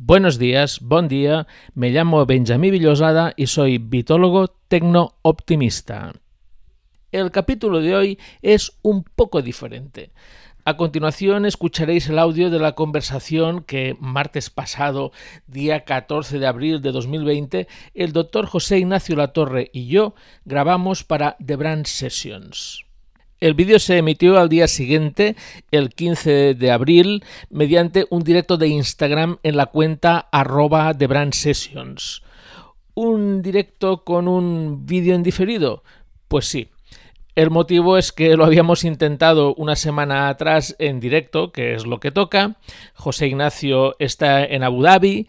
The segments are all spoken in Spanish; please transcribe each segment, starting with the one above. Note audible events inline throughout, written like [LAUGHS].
Buenos días, buen día, me llamo Benjamín Villosada y soy bitólogo tecno-optimista. El capítulo de hoy es un poco diferente. A continuación escucharéis el audio de la conversación que martes pasado, día 14 de abril de 2020, el doctor José Ignacio Latorre y yo grabamos para The Brand Sessions. El vídeo se emitió al día siguiente, el 15 de abril, mediante un directo de Instagram en la cuenta arroba de Brand Sessions. ¿Un directo con un vídeo en diferido? Pues sí. El motivo es que lo habíamos intentado una semana atrás en directo, que es lo que toca. José Ignacio está en Abu Dhabi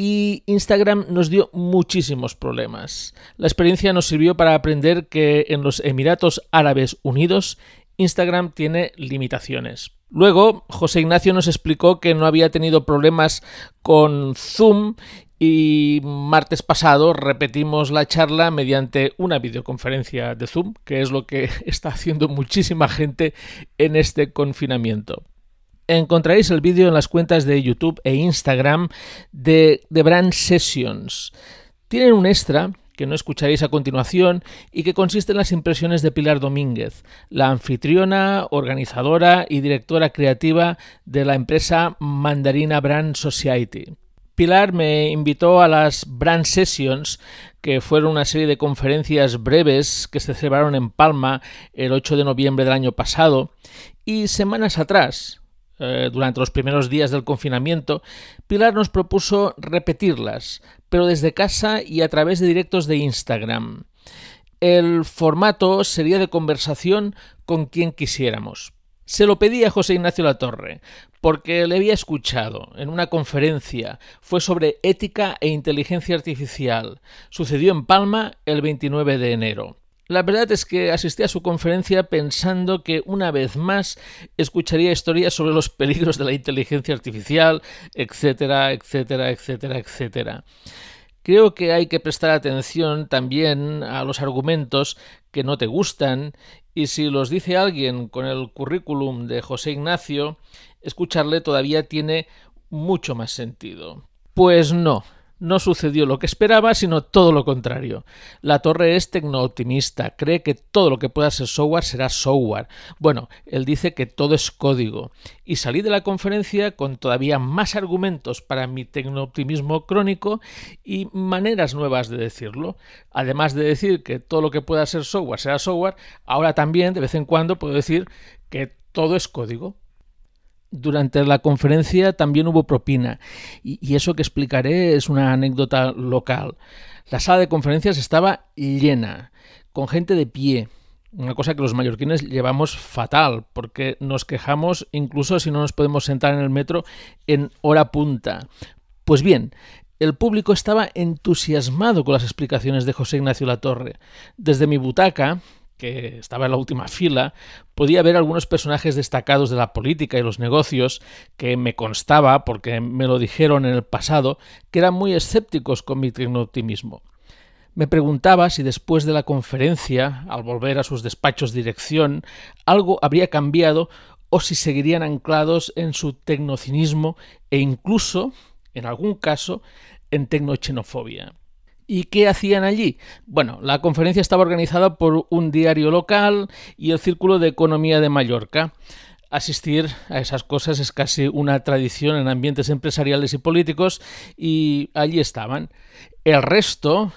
y Instagram nos dio muchísimos problemas. La experiencia nos sirvió para aprender que en los Emiratos Árabes Unidos Instagram tiene limitaciones. Luego, José Ignacio nos explicó que no había tenido problemas con Zoom y martes pasado repetimos la charla mediante una videoconferencia de Zoom, que es lo que [LAUGHS] está haciendo muchísima gente en este confinamiento encontraréis el vídeo en las cuentas de YouTube e Instagram de, The Brand Sessions. Tienen un extra que no escucharéis a continuación y que consiste en las impresiones de Pilar Domínguez, la anfitriona, organizadora y directora creativa de la empresa Mandarina Brand Society. Pilar me invitó a las Brand Sessions, que fueron una serie de conferencias breves que se celebraron en Palma el 8 de noviembre del año pasado, y semanas atrás, eh, durante los primeros días del confinamiento, Pilar nos propuso repetirlas, pero desde casa y a través de directos de Instagram. El formato sería de conversación con quien quisiéramos. Se lo pedí a José Ignacio Latorre, porque le había escuchado en una conferencia. Fue sobre ética e inteligencia artificial. Sucedió en Palma el 29 de enero. La verdad es que asistí a su conferencia pensando que una vez más escucharía historias sobre los peligros de la inteligencia artificial, etcétera, etcétera, etcétera, etcétera. Creo que hay que prestar atención también a los argumentos que no te gustan y si los dice alguien con el currículum de José Ignacio, escucharle todavía tiene mucho más sentido. Pues no, no sucedió lo que esperaba, sino todo lo contrario. La torre es tecno-optimista, cree que todo lo que pueda ser software será software. Bueno, él dice que todo es código. Y salí de la conferencia con todavía más argumentos para mi tecno-optimismo crónico y maneras nuevas de decirlo. Además de decir que todo lo que pueda ser software será software, ahora también de vez en cuando puedo decir que todo es código. Durante la conferencia también hubo propina y, eso que explicaré es una anécdota local. La sala de conferencias estaba llena, con gente de pie, una cosa que los mallorquines llevamos fatal, porque nos quejamos incluso si no nos podemos sentar en el metro en hora punta. Pues bien, el público estaba entusiasmado con las explicaciones de José Ignacio Latorre. Desde mi butaca, que estaba en la última fila, podía ver algunos personajes destacados de la política y los negocios que me constaba, porque me lo dijeron en el pasado, que eran muy escépticos con mi optimismo. Me preguntaba si después de la conferencia, al volver a sus despachos de dirección, algo habría cambiado o si seguirían anclados en su tecnocinismo e incluso, en algún caso, en tecnoxenofobia. ¿Y qué hacían allí? Bueno, la conferencia estaba organizada por un diario local y el Círculo de Economía de Mallorca. Asistir a esas cosas es casi una tradición en ambientes empresariales y políticos y allí estaban. El resto,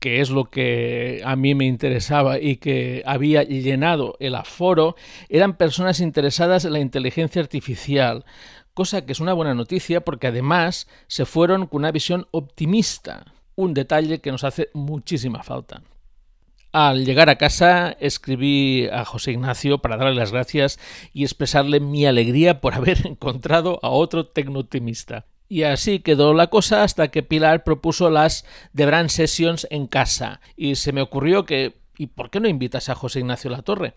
que es lo que a mí me interesaba y que había llenado el aforo, eran personas interesadas en la inteligencia artificial, cosa que es una buena noticia porque además se fueron con una visión optimista un detalle que nos hace muchísima falta. Al llegar a casa escribí a José Ignacio para darle las gracias y expresarle mi alegría por haber [LAUGHS] encontrado a otro tecnooptimista. Y así quedó la cosa hasta que Pilar propuso las The Brand Sessions en casa y se me ocurrió que ¿y por qué no invitas a José Ignacio Latorre?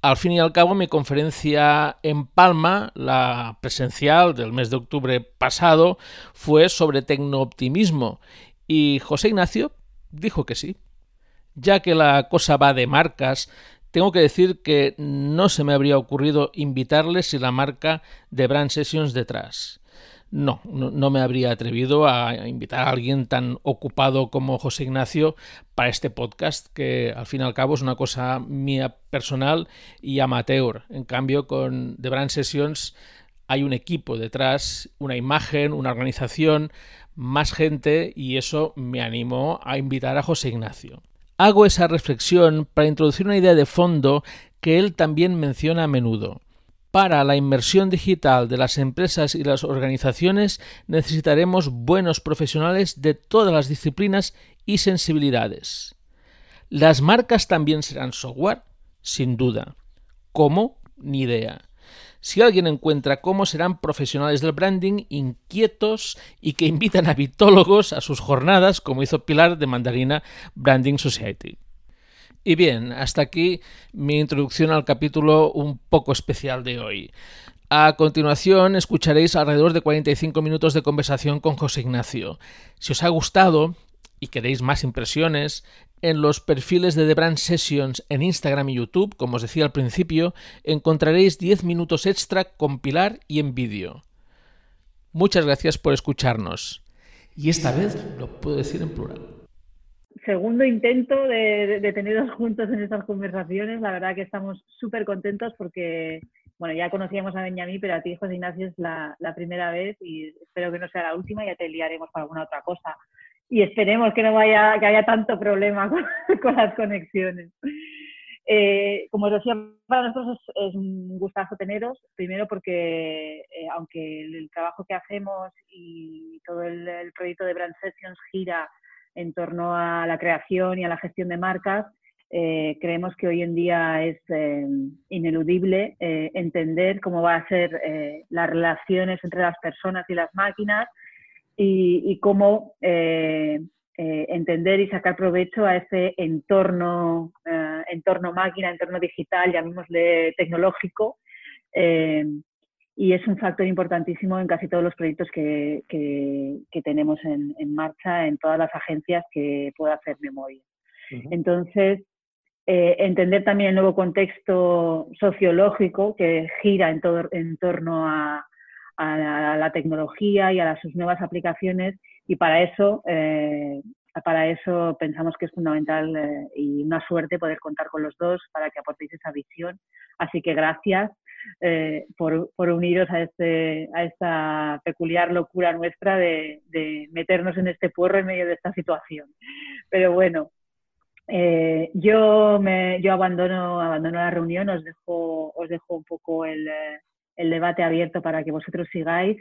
Al fin y al cabo, mi conferencia en Palma, la presencial del mes de octubre pasado, fue sobre tecnooptimismo y José Ignacio dijo que sí. Ya que la cosa va de marcas, tengo que decir que no se me habría ocurrido invitarle si la marca de Brand Sessions detrás. no, no, me habría atrevido a invitar a alguien tan ocupado como José Ignacio para este podcast, que al fin y al cabo es una cosa mía personal y amateur. En cambio, con The Brand Sessions hay un equipo detrás, una imagen, una organización, más gente y eso me animó a invitar a José Ignacio. Hago esa reflexión para introducir una idea de fondo que él también menciona a menudo. Para la inmersión digital de las empresas y las organizaciones necesitaremos buenos profesionales de todas las disciplinas y sensibilidades. ¿Las marcas también serán software? Sin duda. ¿Cómo? Ni idea. Si alguien encuentra cómo serán profesionales del branding inquietos y que invitan a bitólogos a sus jornadas, como hizo Pilar de Mandarina Branding Society. Y bien, hasta aquí mi introducción al capítulo un poco especial de hoy. A continuación escucharéis alrededor de 45 minutos de conversación con José Ignacio. Si os ha gustado y queréis más impresiones, en los perfiles de The Brand Sessions en Instagram y YouTube, como os decía al principio, encontraréis 10 minutos extra con Pilar y en vídeo. Muchas gracias por escucharnos. Y esta vez lo puedo decir en plural. Segundo intento de, tenerlos juntos en estas conversaciones. La verdad que estamos súper contentos porque, bueno, ya conocíamos a Benjamín, pero a ti, José Ignacio, es la, la primera vez y espero que no sea la última. Ya te liaremos para alguna otra cosa y esperemos que no vaya, que haya tanto problema [LAUGHS] con, las conexiones. Eh, como os decía, para nosotros es, un gustazo teneros, primero porque eh, aunque el, trabajo que hacemos y todo el, proyecto de Brand Sessions gira en torno a la creación y a la gestión de marcas, eh, creemos que hoy en día es ineludible entender cómo va a ser las relaciones entre las personas y las máquinas y, cómo eh, eh, entender y sacar provecho a ese entorno, eh, entorno máquina, entorno digital, llamémosle tecnológico. y es un factor importantísimo en casi todos los proyectos que, que, tenemos en, en, marcha, en todas las agencias que pueda hacer memoria. Entonces, entender también el nuevo contexto sociológico que gira en, en torno a, a la, tecnología y a sus nuevas aplicaciones y para eso, eh, para eso pensamos que es fundamental eh, y una suerte poder contar con los dos para que aportéis esa visión. Así que gracias eh, por, por, uniros a, este, a esta peculiar locura nuestra de, de, meternos en este puerro en medio de esta situación. Pero bueno, yo, me, yo abandono, abandono la reunión, os dejo, os dejo un poco el el debate abierto para que vosotros sigáis.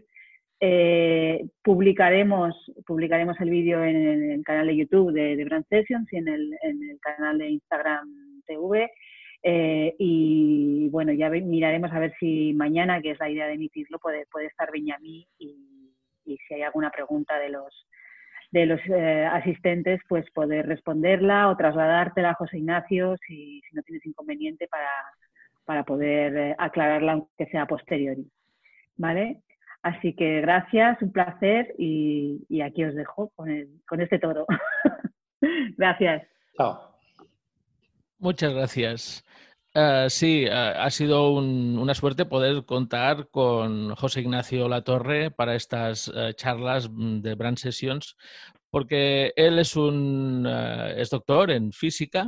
Eh, publicaremos, publicaremos el vídeo en el canal de YouTube de, Brand Sessions y en el, canal de Instagram TV. Eh, y bueno, ya miraremos a ver si mañana, que es la idea de emitirlo, puede, puede estar Benjamín y, y si hay alguna pregunta de los, de los eh, asistentes, pues poder responderla o trasladártela a José Ignacio si, si no tienes inconveniente para, para poder eh, aclararla aunque sea posteriori. ¿Vale? Así que gracias, un placer y, aquí os dejo con, con este todo. [LAUGHS] gracias. Chao. Muchas gracias. Eh, sí, eh, ha sido una suerte poder contar con José Ignacio Latorre para estas charlas mm, de Brand Sessions, porque él es un es doctor en física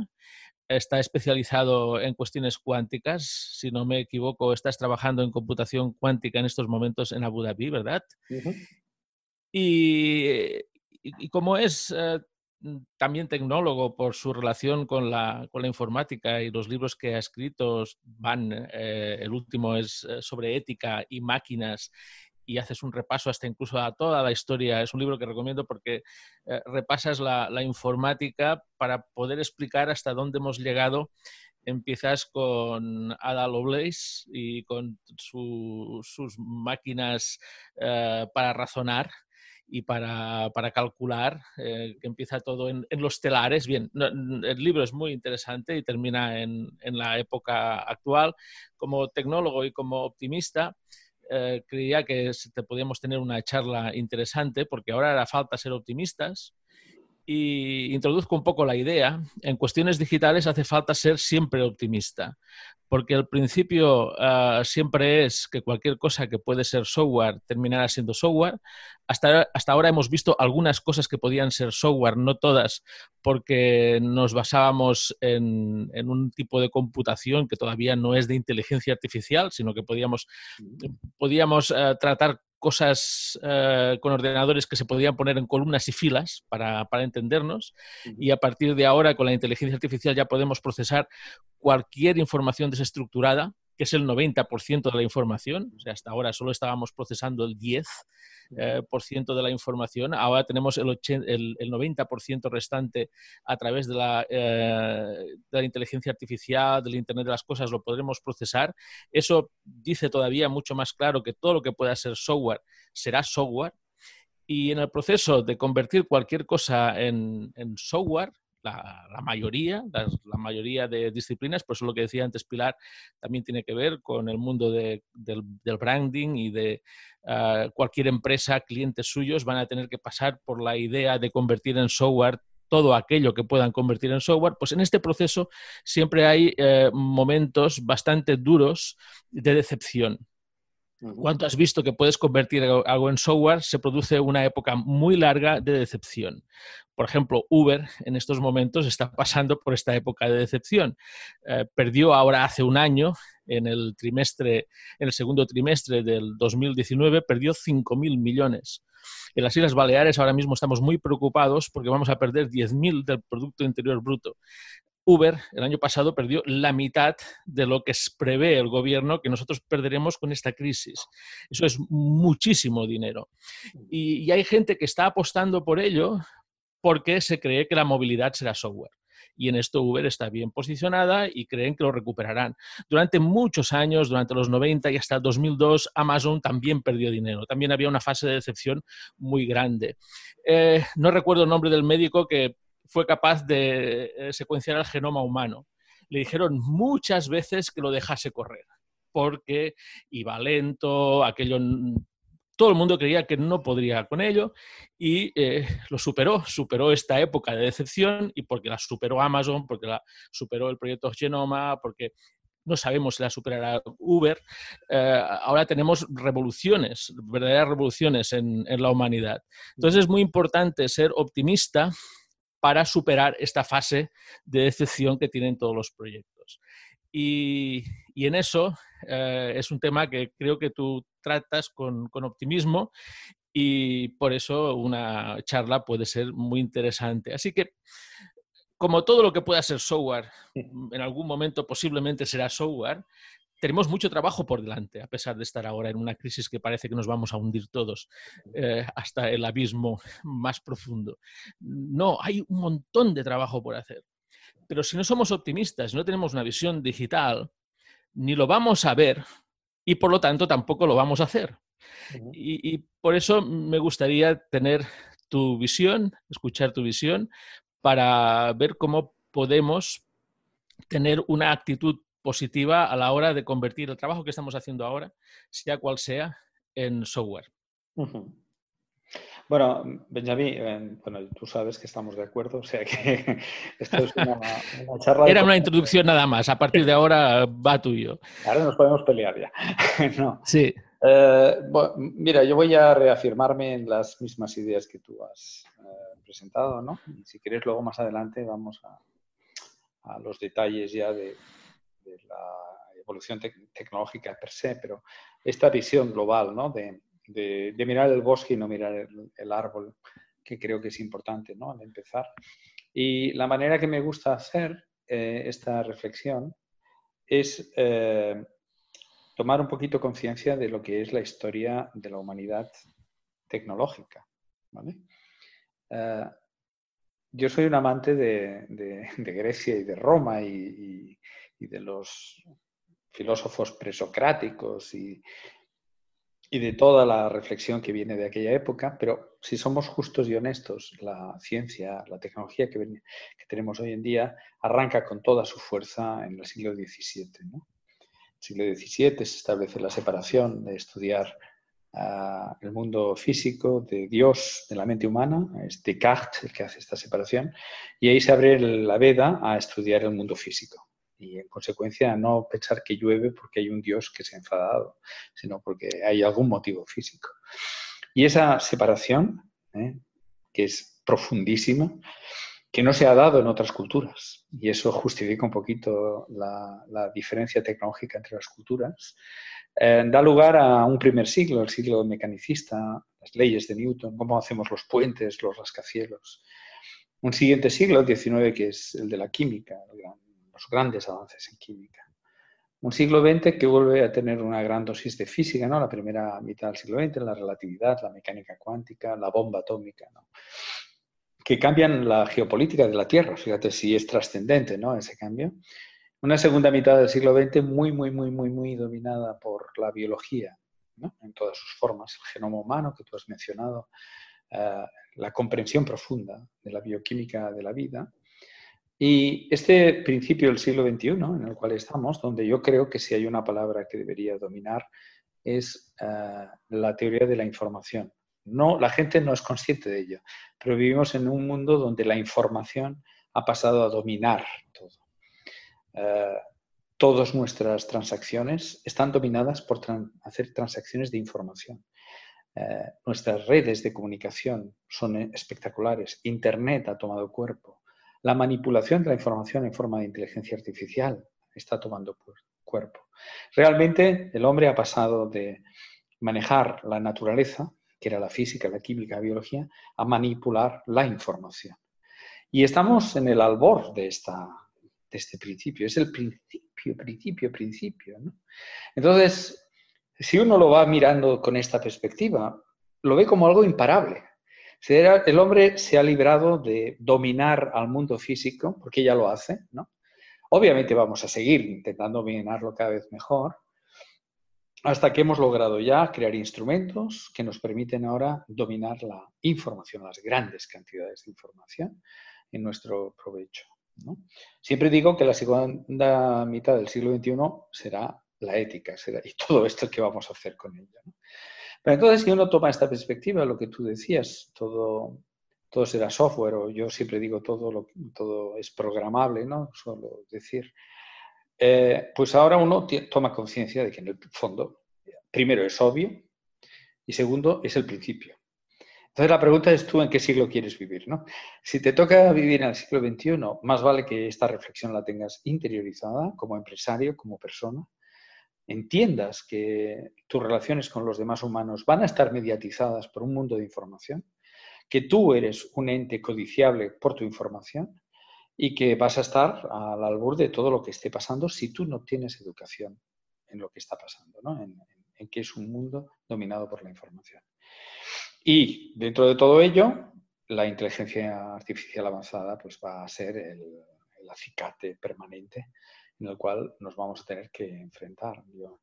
está especializado en cuestiones cuánticas. Si no me equivoco, estás trabajando en computación cuántica en estos momentos en Abu Dhabi, ¿verdad? y, como es eh, también tecnólogo por su relación con la, con la, informática y los libros que ha escrito van, eh, el último es eh, sobre ética y máquinas y haces un repaso hasta incluso a toda la historia. Es un libro que recomiendo porque eh, repasas la, informática para poder explicar hasta dónde hemos llegado. Empiezas con Ada Lovelace y con sus máquinas eh, para razonar y para, calcular, eh, que empieza todo en, los telares. Bien, el libro es muy interesante y termina en la época actual. Como tecnólogo y como optimista, eh, creía que te podíamos tener una charla interesante porque ahora hará falta ser optimistas y introduzco un poco la idea. En cuestiones digitales hace falta ser siempre optimista, porque el principio ah, siempre es que cualquier cosa que puede ser software terminará siendo software. Hasta, hasta ahora hemos visto algunas cosas que podían ser software, no todas, porque nos basábamos en, un tipo de computación que todavía no es de inteligencia artificial, sino que podíamos, podíamos ah, tratar cosas eh, con ordenadores que se podían poner en columnas y filas para, entendernos y a partir de ahora con la inteligencia artificial ya podemos procesar cualquier información desestructurada que es el 90% de la información. O sea, hasta ahora solo estábamos procesando el 10% eh, de la información. Ahora tenemos el, el, 90% restante a través de la, eh, de la inteligencia artificial, del Internet de las Cosas, lo podremos procesar. Eso dice todavía mucho más claro que todo lo que pueda ser software será software. Y en el proceso de convertir cualquier cosa en, en software, la, mayoría, la, mayoría de disciplinas, por eso lo que decía antes Pilar, también tiene que ver con el mundo del, branding y de ah, cualquier empresa, clientes suyos van a tener que pasar por la idea de convertir en software todo aquello que puedan convertir en software, pues en este proceso siempre hay eh, momentos bastante duros de decepción. Cuando has visto que puedes convertir algo en software, se produce una época muy larga de decepción. Por ejemplo, Uber en estos momentos está pasando por esta época de decepción. Eh, perdió ahora hace un año, en el trimestre, en el segundo trimestre del 2019, perdió 5.000 millones. En las Islas Baleares ahora mismo estamos muy preocupados porque vamos a perder 10.000 del Producto Interior Bruto. Uber el año pasado perdió la mitad de lo que prevé el gobierno que nosotros perderemos con esta crisis. Eso es muchísimo dinero. Y, hay gente que está apostando por ello porque se cree que la movilidad será software. Y en esto Uber está bien posicionada y creen que lo recuperarán. Durante muchos años, durante los 90 y hasta 2002, Amazon también perdió dinero. También había una fase de decepción muy grande. Eh, no recuerdo el nombre del médico que fue capaz de eh, secuenciar el genoma humano. Le dijeron muchas veces que lo dejase correr, porque iba lento, aquello todo el mundo creía que no podría con ello y eh, lo superó, superó esta época de decepción y porque la superó Amazon, porque la superó el proyecto Genoma, porque no sabemos si la superará Uber, eh, ahora tenemos revoluciones, verdaderas revoluciones en, en la humanidad. Entonces es muy importante ser optimista para superar esta fase de decepción que tienen todos los proyectos. Y, en eso eh, es un tema que creo que tú tratas con, optimismo y por eso una charla puede ser muy interesante. Así que, como todo lo que pueda ser software, en algún momento posiblemente será software, tenemos mucho trabajo por delante, a pesar de estar ahora en una crisis que parece que nos vamos a hundir todos eh, hasta el abismo [LAUGHS] más profundo. No, hay un montón de trabajo por hacer. Pero si no somos optimistas, no tenemos una visión digital, ni lo vamos a ver y por lo tanto tampoco lo vamos a hacer. y, por eso me gustaría tener tu visión, escuchar tu visión, para ver cómo podemos tener una actitud positiva a la hora de convertir el trabajo que estamos haciendo ahora, sea cual sea, en software. Bueno, Benjamín, eh, bueno, tú sabes que estamos de acuerdo, o sea que [LAUGHS] esto es una, charla... Era una introducción nada más, a partir de ahora va tuyo. Ahora nos podemos pelear ya. [LAUGHS] no. Sí. Eh, mira, yo voy a reafirmarme en las mismas ideas que tú has eh, presentado, ¿no? Y si quieres, luego más adelante vamos a los detalles ya de, de la evolución tecnológica per se, pero esta visión global ¿no? de, de, mirar el bosque y no mirar el, árbol, que creo que es importante ¿no? al empezar. Y la manera que me gusta hacer eh, esta reflexión es eh, tomar un poquito conciencia de lo que es la historia de la humanidad tecnológica. ¿vale? Eh, yo soy un amante de, de, Grecia y de Roma y, de los filósofos presocráticos y, y de toda la reflexión que viene de aquella época, pero si somos justos y honestos, la ciencia, la tecnología que, tenemos hoy en día arranca con toda su fuerza en el siglo XVII. En el siglo XVII se establece la separación de estudiar el mundo físico de Dios, de la mente humana, es Descartes el que hace esta separación, y ahí se abre la veda a estudiar el mundo físico. Y en consecuencia no pensar que llueve porque hay un Dios que se ha enfadado, sino porque hay algún motivo físico. Y esa separación, ¿eh? que es profundísima, que no se ha dado en otras culturas. Y eso justifica un poquito la, diferencia tecnológica entre las culturas. Eh, da lugar a un primer siglo, el siglo mecanicista, las leyes de Newton, cómo hacemos los puentes, los rascacielos. Un siguiente siglo, el XIX, que es el de la química, los grandes avances en química. Un siglo XX que vuelve a tener una gran dosis de física, ¿no? La primera mitad del siglo XX, la relatividad, la mecánica cuántica, la bomba atómica, que cambian la geopolítica de la Tierra. Fíjate si es trascendente ¿no? ese cambio. Una segunda mitad del siglo XX muy, muy, muy, muy, muy dominada por la biología, ¿no? en todas sus formas, el genoma humano que tú has mencionado, eh, la comprensión profunda de la bioquímica de la vida. Y este principio del siglo XXI en el cual estamos, donde yo creo que si hay una palabra que debería dominar, es eh, la teoría de la información. No, la gente no es consciente de ello, pero vivimos en un mundo donde la información ha pasado a dominar todo. Eh, todas nuestras transacciones están dominadas por hacer transacciones de información. Eh, nuestras redes de comunicación son espectaculares. Internet ha tomado cuerpo. La manipulación de la información en forma de inteligencia artificial está tomando cuerpo. Realmente el hombre ha pasado de manejar la naturaleza que era la física, la química, la biología, a manipular la información. Y estamos en el albor de, esta, este principio, es el principio, principio, principio. Entonces, si uno lo va mirando con esta perspectiva, lo ve como algo imparable. El hombre se ha librado de dominar al mundo físico, porque ya lo hace, ¿no? Obviamente vamos a seguir intentando dominarlo cada vez mejor, hasta que hemos logrado ya crear instrumentos que nos permiten ahora dominar la información, las grandes cantidades de información en nuestro provecho. Siempre digo que la segunda mitad del siglo XXI será la ética y todo esto que vamos a hacer con ella. Pero entonces, si uno toma esta perspectiva, lo que tú decías, todo, todo será software, o yo siempre digo todo, lo, todo es programable, ¿no? Solo decir, eh, pues ahora uno toma conciencia de que en el fondo, primero es obvio y segundo es el principio. Entonces la pregunta es tú en qué siglo quieres vivir, ¿no? Si te toca vivir en el siglo XXI, más vale que esta reflexión la tengas interiorizada como empresario, como persona, entiendas que tus relaciones con los demás humanos van a estar mediatizadas por un mundo de información, que tú eres un ente codiciable por tu información y que vas a estar al albur de todo lo que esté pasando si tú no tienes educación en lo que está pasando, ¿no? en, que es un mundo dominado por la información. Y dentro de todo ello, la inteligencia artificial avanzada pues, va a ser el, acicate permanente en el cual nos vamos a tener que enfrentar. Yo,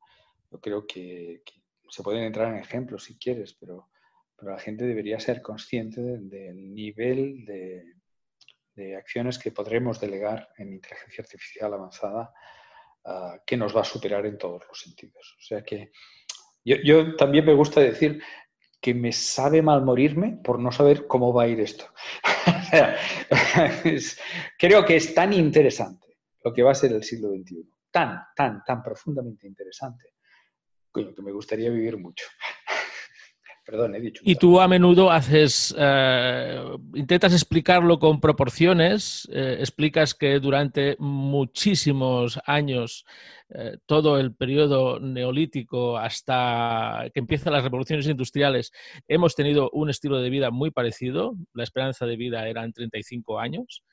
creo que, se pueden entrar en ejemplos si quieres, pero, pero la gente debería ser consciente del nivel de, acciones que podremos delegar en inteligencia artificial avanzada ah, que nos va a superar en todos los sentidos. O sea que yo, también me gusta decir que me sabe mal morirme por no saber cómo va a ir esto. [LAUGHS] [LAUGHS] creo que es tan interesante lo que va a ser el siglo XXI, tan, tan, tan profundamente interesante, que me gustaría vivir mucho. [LAUGHS] Perdón, he dicho. Y tú a menudo haces, eh, intentas explicarlo con proporciones, eh, explicas que durante muchísimos años, eh, todo el periodo neolítico hasta que empiezan las revoluciones industriales, hemos tenido un estilo de vida muy parecido. La esperanza de vida era en 35 años.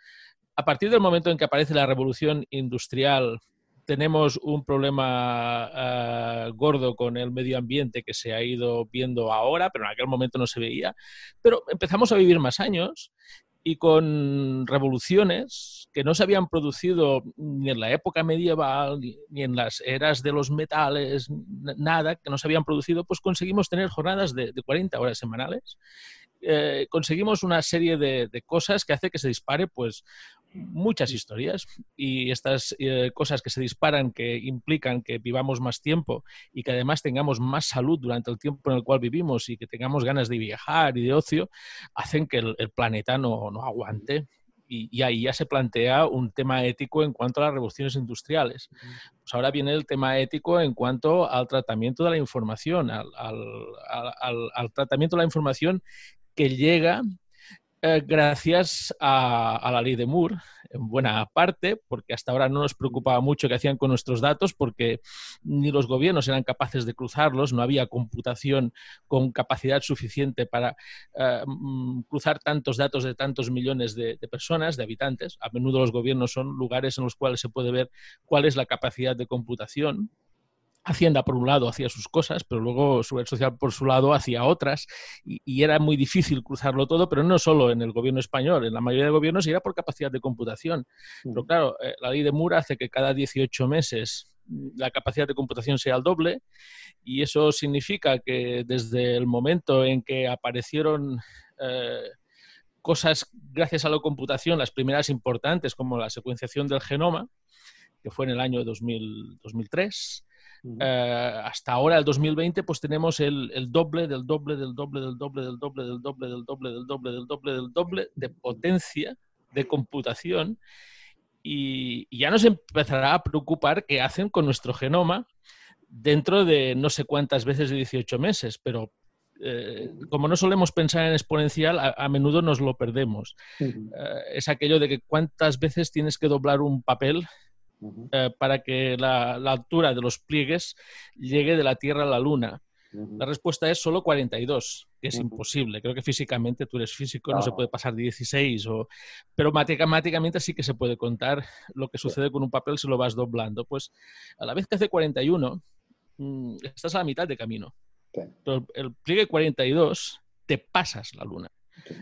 A partir del momento en que aparece la revolución industrial, tenemos un problema ah, gordo con el medio ambiente que se ha ido viendo ahora, pero en aquel momento no se veía. Pero empezamos a vivir más años y con revoluciones que no se habían producido ni en la época medieval, ni en las eras de los metales, nada, que no se habían producido, pues conseguimos tener jornadas de, 40 horas semanales. Eh, conseguimos una serie de, de, cosas que hace que se dispare pues muchas historias y estas eh, cosas que se disparan que implican que vivamos más tiempo y que además tengamos más salud durante el tiempo en el cual vivimos y que tengamos ganas de viajar y de ocio, hacen que el, planeta no, no aguante. Y, ahí ya se plantea un tema ético en cuanto a las revoluciones industriales. Pues ahora viene el tema ético en cuanto al tratamiento de la información, al, al tratamiento de la información que llega eh, gracias a, la ley de Moore, en buena parte, porque hasta ahora no nos preocupaba mucho qué hacían con nuestros datos, porque ni los gobiernos eran capaces de cruzarlos, no había computación con capacidad suficiente para eh, mm, cruzar tantos datos de tantos millones de, de, personas, de habitantes. A menudo los gobiernos son lugares en los cuales se puede ver cuál es la capacidad de computación. Hacienda por un lado hacía sus cosas, pero luego su red social por su lado hacía otras y, era muy difícil cruzarlo todo, pero no solo en el gobierno español, en la mayoría de gobiernos era por capacidad de computación. Pero claro, eh, la ley de Moore hace que cada 18 meses mm, la capacidad de computación sea el doble y eso significa que desde el momento en que aparecieron eh, cosas gracias a la computación, las primeras importantes como la secuenciación del genoma, que fue en el año 2003, eh, hasta ahora, el 2020, pues tenemos el, doble del doble del doble del doble del doble del doble del doble del doble del doble del doble de potencia de computación y, ya nos empezará a preocupar qué hacen con nuestro genoma dentro de no sé cuántas veces de 18 meses, pero eh, como no solemos pensar en exponencial, a, menudo nos lo perdemos. Eh, es aquello de que cuántas veces tienes que doblar un papel eh, para que la, altura de los pliegues llegue de la Tierra a la Luna. La respuesta es solo 42, que es imposible. Creo que físicamente tú eres físico, no se puede pasar de 16, o... pero matemáticamente sí que se puede contar lo que sucede con un papel si lo vas doblando. Pues a la vez que hace 41, mm, estás a la mitad de camino. el pliegue 42 te pasas la luna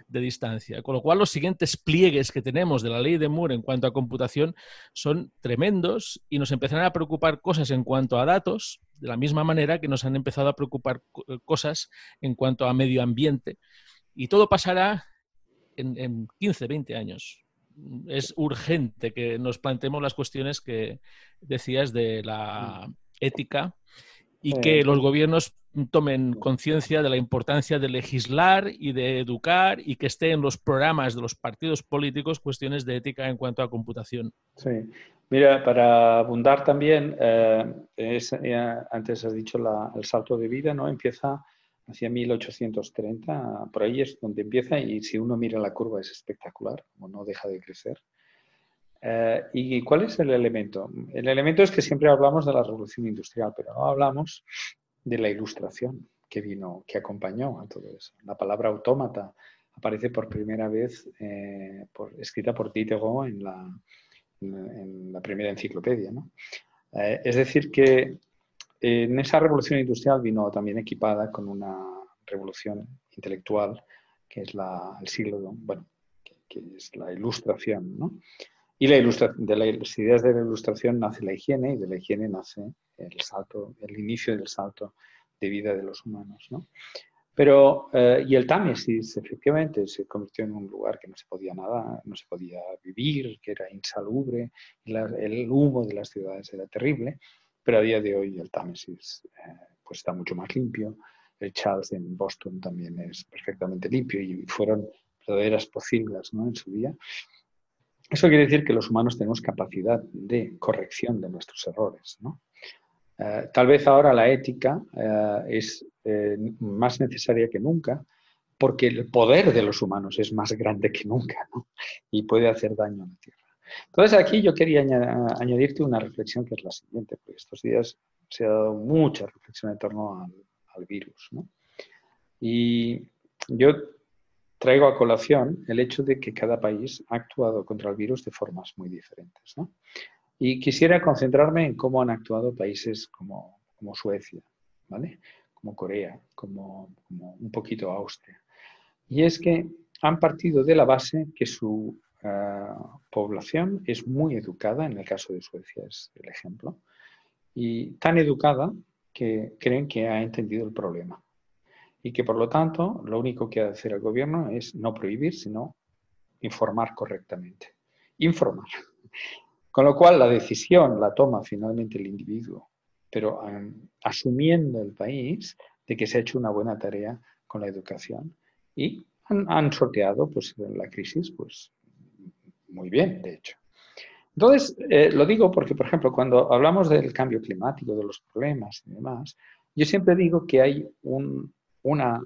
de distancia. Con lo cual, los siguientes pliegues que tenemos de la ley de Moore en cuanto a computación son tremendos y nos empezarán a preocupar cosas en cuanto a datos, de la misma manera que nos han empezado a preocupar eh, cosas en cuanto a medio ambiente. Y todo pasará en, en 15, 20 años. Es urgente que nos planteemos las cuestiones que decías de la ética y que los gobiernos tomen conciencia de la importancia de legislar y de educar y que esté en los programas de los partidos políticos cuestiones de ética en cuanto a computación. Sí, mira, para abundar también, eh, antes has dicho el salto de vida, ¿no? Empieza hacia 1830, por ahí es donde empieza y si uno mira la curva es espectacular, como no deja de crecer. Eh, ¿Y cuál es el elemento? El elemento es que siempre hablamos de la revolución industrial, pero no hablamos de la ilustración que vino, que acompañó a todo eso. La palabra autómata aparece por primera vez eh, escrita por Diderot en la, en la primera enciclopedia. Eh, es decir, que en esa revolución industrial vino también equipada con una revolución intelectual, que es la, el siglo, bueno, que, es la ilustración, ¿no? Y la de las ideas de la ilustración nace la higiene y de la higiene nace el salto, el inicio del salto de vida de los humanos. ¿no? Pero, eh, y el Támesis efectivamente se convirtió en un lugar que no se podía nada, no se podía vivir, que era insalubre, el humo de las ciudades era terrible, pero a día de hoy el Támesis eh, pues está mucho más limpio, el Charles en Boston también es perfectamente limpio y fueron verdaderas posibles ¿no? en su día. Eso quiere decir que los humanos tenemos capacidad de corrección de nuestros errores. Eh, tal vez ahora la ética eh, es eh, más necesaria que nunca porque el poder de los humanos es más grande que nunca y puede hacer daño a la Tierra. Entonces aquí yo quería añadirte una reflexión que es la siguiente, porque estos días se ha dado mucha reflexión en torno al, al virus. Y yo traigo a colación el hecho de que cada país ha actuado contra el virus de formas muy diferentes. Y quisiera concentrarme en cómo han actuado países como, Suecia, ¿vale? como Corea, como, un poquito Austria. Y es que han partido de la base que su eh, población es muy educada, en el caso de Suecia es el ejemplo, y tan educada que creen que ha entendido el problema y que por lo tanto lo único que ha de hacer el gobierno es no prohibir, sino informar correctamente. informar. Con lo cual la decisión la toma finalmente el individuo, pero asumiendo el país de que se ha hecho una buena tarea con la educación y han, sorteado pues, la crisis pues, muy bien, de hecho. Entonces, eh, lo digo porque, por ejemplo, cuando hablamos del cambio climático, de los problemas y demás, yo siempre digo que hay un, una,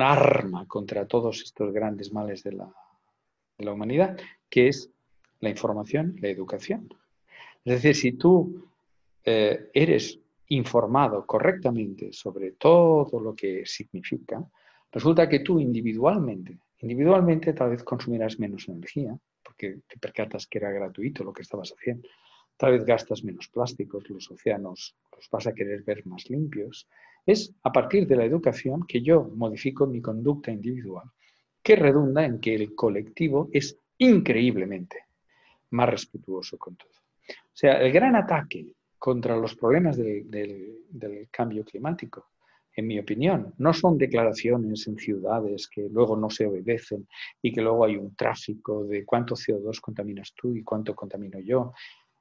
arma contra todos estos grandes males de la, de la humanidad, que es la información, la educación. Es decir, si tú eh, eres informado correctamente sobre todo lo que significa, resulta que tú individualmente, individualmente tal vez consumirás menos energía, porque te percatas que era gratuito lo que estabas haciendo. Tal vez gastas menos plásticos, los océanos los vas a querer ver más limpios. Es a partir de la educación que yo modifico mi conducta individual, que redunda en que el colectivo es increíblemente más respetuoso con todo. O sea, el gran ataque contra los problemas del cambio climático, en mi opinión, no son declaraciones en ciudades que luego no se obedecen y que luego hay un tráfico de cuánto CO2 contaminas tú y cuánto contamino yo.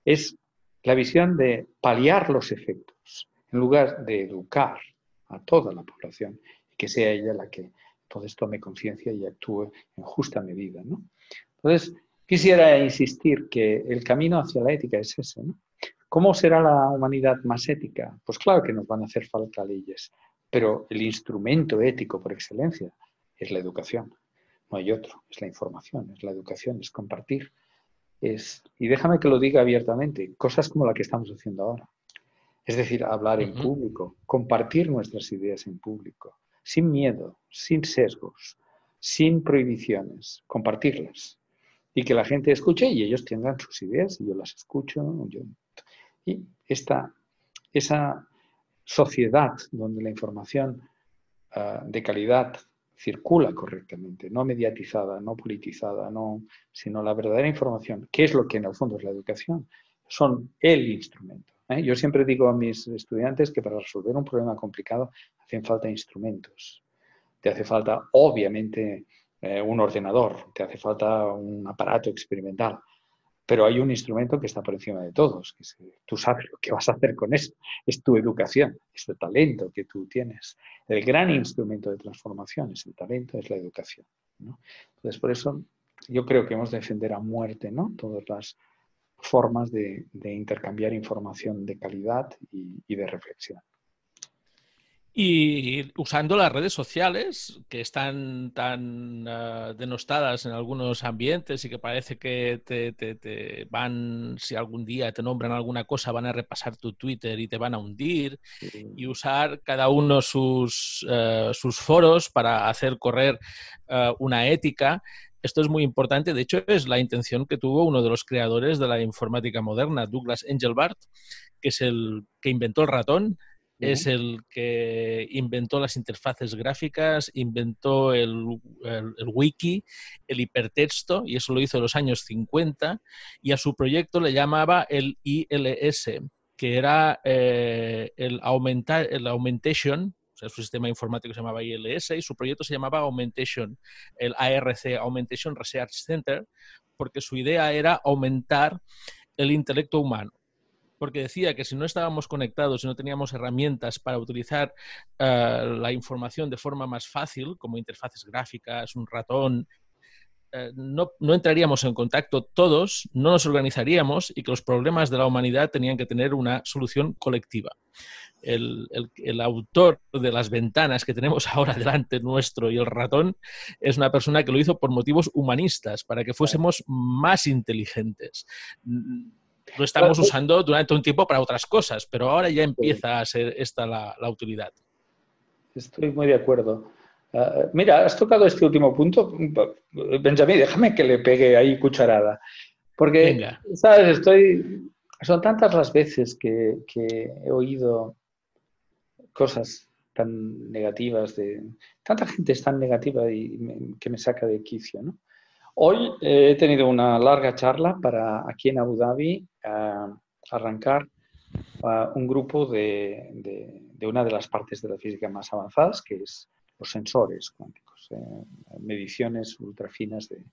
Es la visión de paliar los efectos en lugar de educar a toda la población y que sea ella la que entonces tome conciencia y actúe en justa medida. ¿no? Entonces, quisiera insistir que el camino hacia la ética es ese. ¿no? ¿Cómo será la humanidad más ética? Pues claro que nos van a hacer falta leyes, pero el instrumento ético por excelencia es la educación. No hay otro, es la información, es la educación, es compartir. Es, y déjame que lo diga abiertamente, cosas como la que estamos haciendo ahora. Es decir, hablar en público, compartir nuestras ideas en público, sin miedo, sin sesgos, sin prohibiciones, compartirlas. Y que la gente escuche y ellos tengan sus ideas y yo las escucho. Y esta, esa sociedad donde la información ah, de calidad circula correctamente, no mediatizada, no politizada, no, sino la verdadera información, que es lo que en el fondo es la educación, son el instrumento. ¿eh? Yo siempre digo a mis estudiantes que para resolver un problema complicado hacen falta instrumentos. Te hace falta, obviamente, eh, un ordenador, te hace falta un aparato experimental, pero hay un instrumento que está por encima de todos, tú sabes lo que vas a hacer con eso, es tu educación, es el talento que tú tienes. El gran instrumento de transformación es el talento, es la educación. Entonces, por eso yo creo que hemos de defender a muerte ¿no? todas las formas de, intercambiar información de calidad y de reflexión. Y usando las redes sociales, que están tan ah, denostadas en algunos ambientes y que parece que te, van, si algún día te nombran alguna cosa, van a repasar tu Twitter y te van a hundir, y usar cada uno sus, ah, sus foros para hacer correr ah, una ética. Esto es muy importante, de hecho es la intención que tuvo uno de los creadores de la informática moderna, Douglas Engelbart, que es el que inventó el ratón es el que inventó las interfaces gráficas, inventó el, wiki, el hipertexto, y eso lo hizo en los años 50, y a su proyecto le llamaba el ILS, que era eh, el, aumentar, el Augmentation, o sea, su sistema informático se llamaba ILS, y su proyecto se llamaba Augmentation, el ARC, Augmentation Research Center, porque su idea era aumentar el intelecto humano porque decía que si no estábamos conectados y no teníamos herramientas para utilizar eh, la información de forma más fácil, como interfaces gráficas, un ratón, eh, no, entraríamos en contacto todos, no nos organizaríamos y que los problemas de la humanidad tenían que tener una solución colectiva. El, el, autor de las ventanas que tenemos [LAUGHS] ahora delante nuestro y el ratón es una persona que lo hizo por motivos humanistas, para que fuésemos más inteligentes lo estamos usando durante un tiempo para otras cosas, pero ahora ya empieza a ser esta la, utilidad. Estoy muy de acuerdo. Ah, mira, has tocado este último punto. Benjamín, déjame que le pegue ahí cucharada. Porque, ¿sabes? Estoy. Son tantas las veces que, he oído cosas tan negativas de. Tanta gente es tan negativa y que me saca de quicio, ¿no? Hoy he tenido una larga charla para aquí en Abu Dhabi arrancar un grupo de, una de las partes de la física más avanzadas, que es los sensores cuánticos, eh, mediciones ultrafinas de,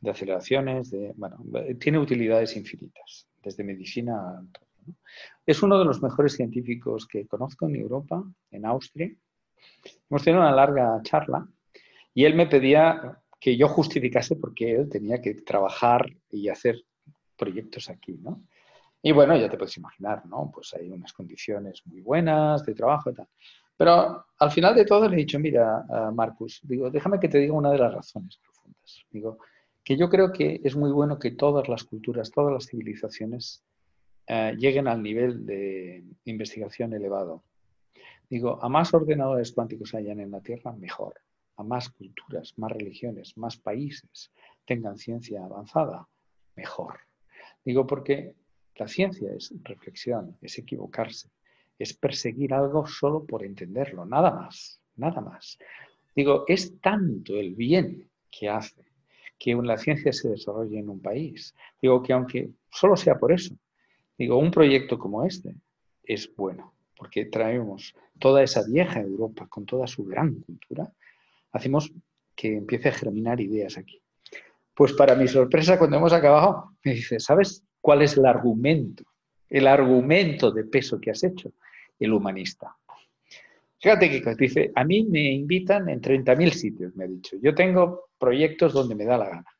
de aceleraciones, de, bueno, tiene utilidades infinitas, desde medicina. Es uno de los mejores científicos que conozco en Europa, en Austria. Hemos tenido una larga charla y él me pedía que yo justificase por qué él tenía que trabajar y hacer proyectos aquí, ¿no? Y bueno, ya te puedes imaginar, ¿no? Pues hay unas condiciones muy buenas de trabajo y tal. Pero al final de todo le he dicho, mira, Marcus, digo, déjame que te diga una de las razones profundas. Digo, que yo creo que es muy bueno que todas las culturas, todas las civilizaciones eh, lleguen al nivel de investigación elevado. Digo, a más ordenadores cuánticos hayan en la Tierra, mejor. A más culturas, más religiones, más países tengan ciencia avanzada, mejor. Digo, porque la ciencia es reflexión, es equivocarse, es perseguir algo solo por entenderlo, nada más, nada más. Digo, es tanto el bien que hace que la ciencia se desarrolle en un país. Digo que aunque solo sea por eso, digo, un proyecto como este es bueno, porque traemos toda esa vieja Europa con toda su gran cultura, hacemos que empiece a germinar ideas aquí. Pues para mi sorpresa, cuando hemos acabado, me dice, ¿sabes cuál es el argumento? El argumento de peso que has hecho, el humanista. Fíjate que dice, a mí me invitan en 30.000 sitios, me ha dicho. Yo tengo proyectos donde me da la gana.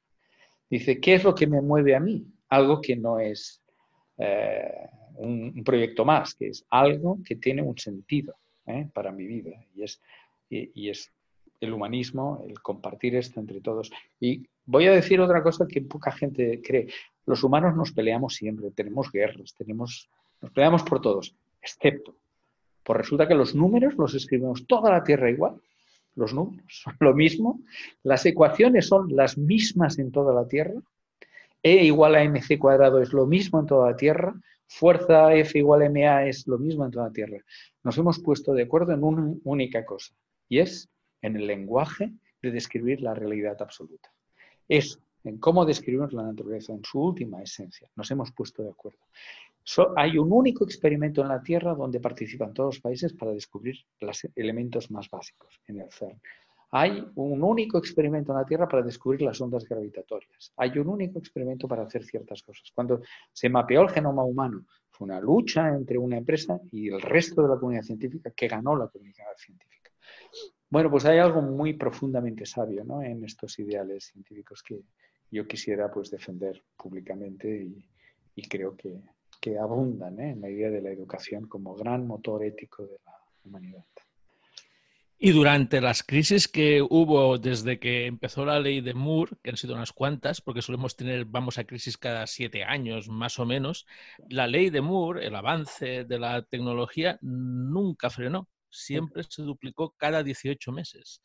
Dice, ¿qué es lo que me mueve a mí? Algo que no es eh, un, proyecto más, que es algo que tiene un sentido ¿eh? para mi vida. Y es, y, es el humanismo, el compartir esto entre todos. Y voy a decir otra cosa que poca gente cree. Los humanos nos peleamos siempre, tenemos guerras, tenemos, nos peleamos por todos, excepto pues resulta que los números los escribimos toda la Tierra igual. Los números son lo mismo. Las ecuaciones son las mismas en toda la Tierra. E igual a mc cuadrado es lo mismo en toda la Tierra. Fuerza F igual a MA es lo mismo en toda la Tierra. Nos hemos puesto de acuerdo en una única cosa y es en el lenguaje de describir la realidad absoluta. Eso, en cómo describimos la naturaleza en su última esencia. Nos hemos puesto de acuerdo hay un único experimento en la Tierra donde participan todos los países para descubrir los elementos más básicos en el CERN. Hay un único experimento en la Tierra para descubrir las ondas gravitatorias. Hay un único experimento para hacer ciertas cosas. Cuando se mapeó el genoma humano, fue una lucha entre una empresa y el resto de la comunidad científica que ganó la comunidad científica. Bueno, pues hay algo muy profundamente sabio en estos ideales científicos que yo quisiera pues, defender públicamente y creo que, abundan ¿eh? en la idea de la educación como gran motor ético de la humanidad. Y durante las crisis que hubo desde que empezó la ley de Moore, que han sido unas cuantas, porque solemos tener, vamos a crisis cada siete años más o menos, la ley de Moore, el avance de la tecnología, nunca frenó, siempre se duplicó cada 18 meses.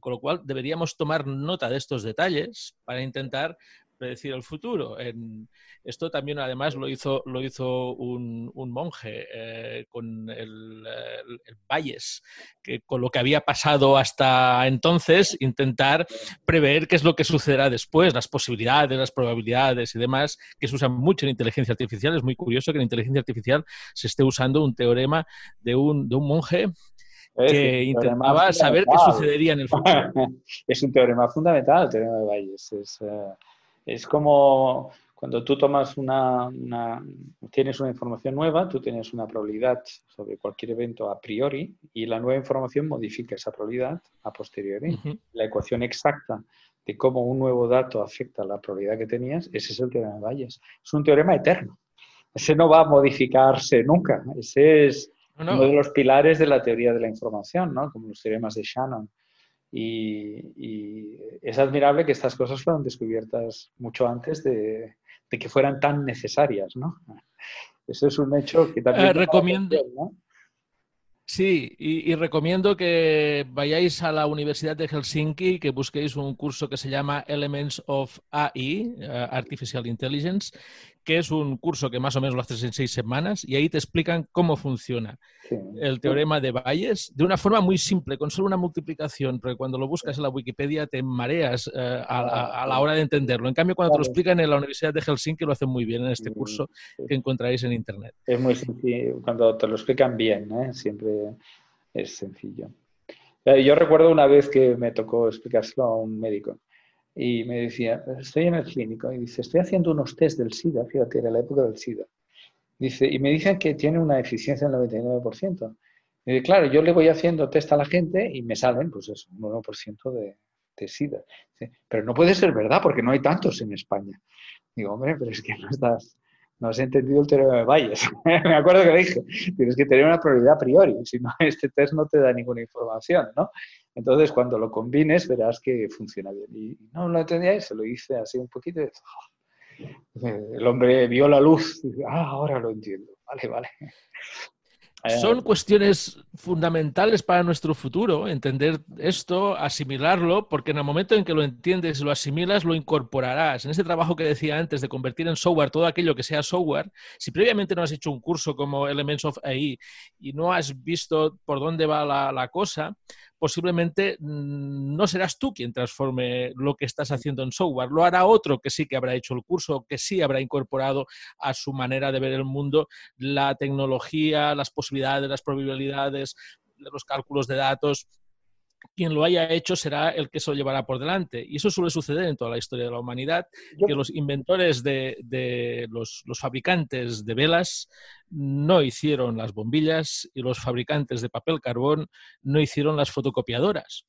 Con lo cual deberíamos tomar nota de estos detalles para intentar predecir el futuro. En, esto también además lo hizo, lo hizo un, monje eh, con el, el, Valles, que con lo que había pasado hasta entonces, intentar prever qué es lo que sucederá después, las posibilidades, las probabilidades y demás, que se usan mucho en inteligencia artificial. Es muy curioso que en inteligencia artificial se esté usando un teorema de un, de un monje que intentaba saber qué sucedería en el futuro. [LAUGHS] es un teorema fundamental, el teorema de Bayes. Es, eh, es como cuando tú tomas una, tienes una información nueva, tú tienes una probabilidad sobre cualquier evento a priori y la nueva información modifica esa probabilidad a posteriori. La ecuación exacta de cómo un nuevo dato afecta a la probabilidad que tenías, ese es el teorema de Bayes. Es un teorema eterno. Ese no va a modificarse nunca. Ese es uno de los pilares de la teoría de la información, ¿no? como los teoremas de Shannon. Y, es admirable que estas cosas fueran descubiertas mucho antes de, que fueran tan necesarias, ¿no? Eso es un hecho que también... Eh, recomiendo... Sí, y, recomiendo que vayáis a la Universidad de Helsinki y que busquéis un curso que se llama Elements of AI, eh, Artificial Intelligence, que es un curso que más o menos lo haces en seis semanas y ahí te explican cómo funciona el teorema de Bayes de una forma muy simple, con solo una multiplicación, porque cuando lo buscas en la Wikipedia te mareas eh, a, la hora de entenderlo. En cambio, cuando te lo explican en la Universidad de Helsinki lo hacen muy bien en este curso que encontraréis en Internet. Es muy sencillo, cuando te lo explican bien, ¿eh? siempre es sencillo. Eh, yo recuerdo una vez que me tocó explicárselo a un médico y me decía, estoy en el clínico, y dice, estoy haciendo unos test del SIDA, fíjate, era la época del SIDA. Dice, y me dicen que tiene una eficiencia del 99%. Y dice, claro, yo le voy haciendo test a la gente y me salen, pues eso, un 1% de, de SIDA. Dice, pero no puede ser verdad porque no hay tantos en España. Digo, hombre, pero es que no estás, no has entendido el teorema de Bayes. [LAUGHS] Me acuerdo que le dije, tienes que tener una probabilidad a priori, si no, [LAUGHS] este test no te da ninguna información, ¿no? Entonces, cuando lo combines, verás que funciona bien. Y no lo entendía y se lo hice así un poquito. Y, oh". el hombre vio la luz ah, ahora lo entiendo. [LAUGHS] Vale, vale. Son eh, cuestiones fundamentales para nuestro futuro, entender esto, asimilarlo, porque en el momento en que lo entiendes y lo asimilas, lo incorporarás. En ese trabajo que decía antes de convertir en software todo aquello que sea software, si previamente no has hecho un curso como Elements of AI y no has visto por dónde va la cosa, posiblemente mm, no serás tú quien transforme lo que estás haciendo en software, lo hará otro que sí que habrá hecho el curso, que sí habrá incorporado a su manera de ver el mundo la tecnología, las posibilidades, las probabilidades, los cálculos de datos quien lo haya hecho será el que se lo llevará por delante. Y eso suele suceder en toda la historia de la humanidad, que los inventores de, los, fabricantes de velas no hicieron las bombillas y los fabricantes de papel carbón no hicieron las fotocopiadoras.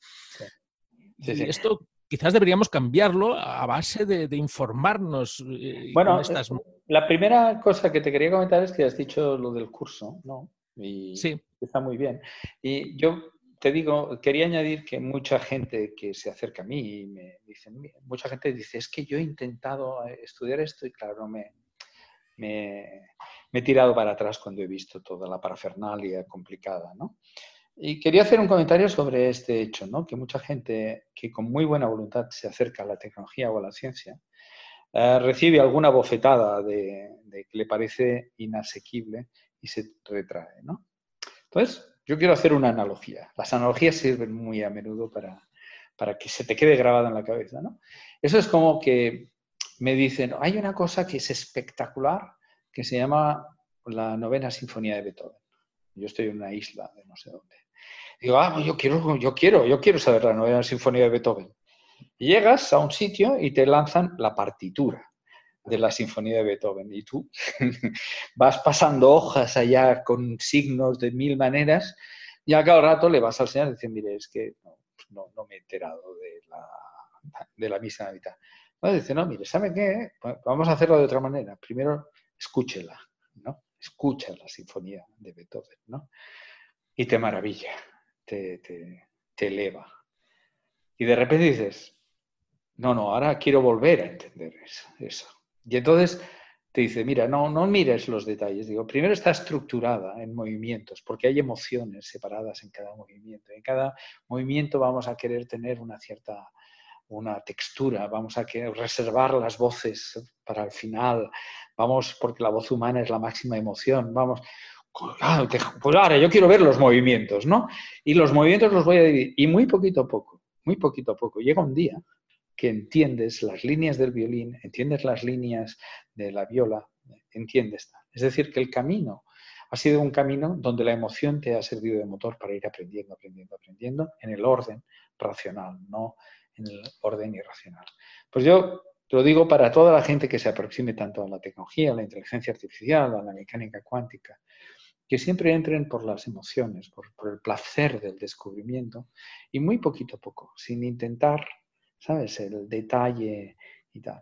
Y esto quizás deberíamos cambiarlo a base de, informarnos. Eh, bueno, estas... la primera cosa que te quería comentar es que has dicho lo del curso, ¿no? Y sí. Está muy bien. Y yo te digo, quería añadir que mucha gente que se acerca a mí y me dicen, mucha gente dice, es que yo he intentado eh, estudiar esto y claro, me, me, he tirado para atrás cuando he visto toda la parafernalia complicada, ¿no? Y quería hacer un comentario sobre este hecho, ¿no? Que mucha gente que con muy buena voluntad se acerca a la tecnología o a la ciencia, eh, recibe alguna bofetada de, de, que le parece inasequible y se retrae, ¿no? Entonces, yo quiero hacer una analogía. Las analogías sirven muy a menudo para, para que se te quede grabada en la cabeza. ¿no? Eso es como que me dicen, hay una cosa que es espectacular que se llama la novena sinfonía de Beethoven. Yo estoy en una isla de no sé dónde. Digo, ah, yo quiero, yo quiero, yo quiero saber la novena sinfonía de Beethoven. Llegas a un sitio y te lanzan la partitura de la Sinfonía de Beethoven. Y tú [LAUGHS] vas pasando hojas allá con signos de mil maneras y a cada rato le vas al señor y dices, mire, es que no, no, me he enterado de la, de la misa de. No, dice, no, mire, ¿sabe qué? Pues vamos a hacerlo de otra manera. Primero, escúchela, ¿no? Escucha la Sinfonía de Beethoven, ¿no? Y te maravilla, te, te, te eleva. Y de repente dices, no, no, ahora quiero volver a entender eso. Y entonces te dice, mira, no, no mires los detalles. Digo, primero está estructurada en movimientos, porque hay emociones separadas en cada movimiento. En cada movimiento vamos a querer tener una cierta una textura, vamos a querer reservar las voces para el final, vamos, porque la voz humana es la máxima emoción, vamos, pues ahora yo quiero ver los movimientos, ¿no? Y los movimientos los voy a dividir, y muy poquito a poco, muy poquito a poco, llega un día que entiendes las líneas del violín, entiendes las líneas de la viola, entiendes. Es decir, que el camino ha sido un camino donde la emoción te ha servido de motor para ir aprendiendo, aprendiendo, aprendiendo en el orden racional, no en el orden irracional. Pues yo lo digo para toda la gente que se aproxime tanto a la tecnología, a la inteligencia artificial, a la mecánica cuántica, que siempre entren por las emociones, por, por el placer del descubrimiento y muy poquito a poco, sin intentar ¿sabes? El detalle y tal.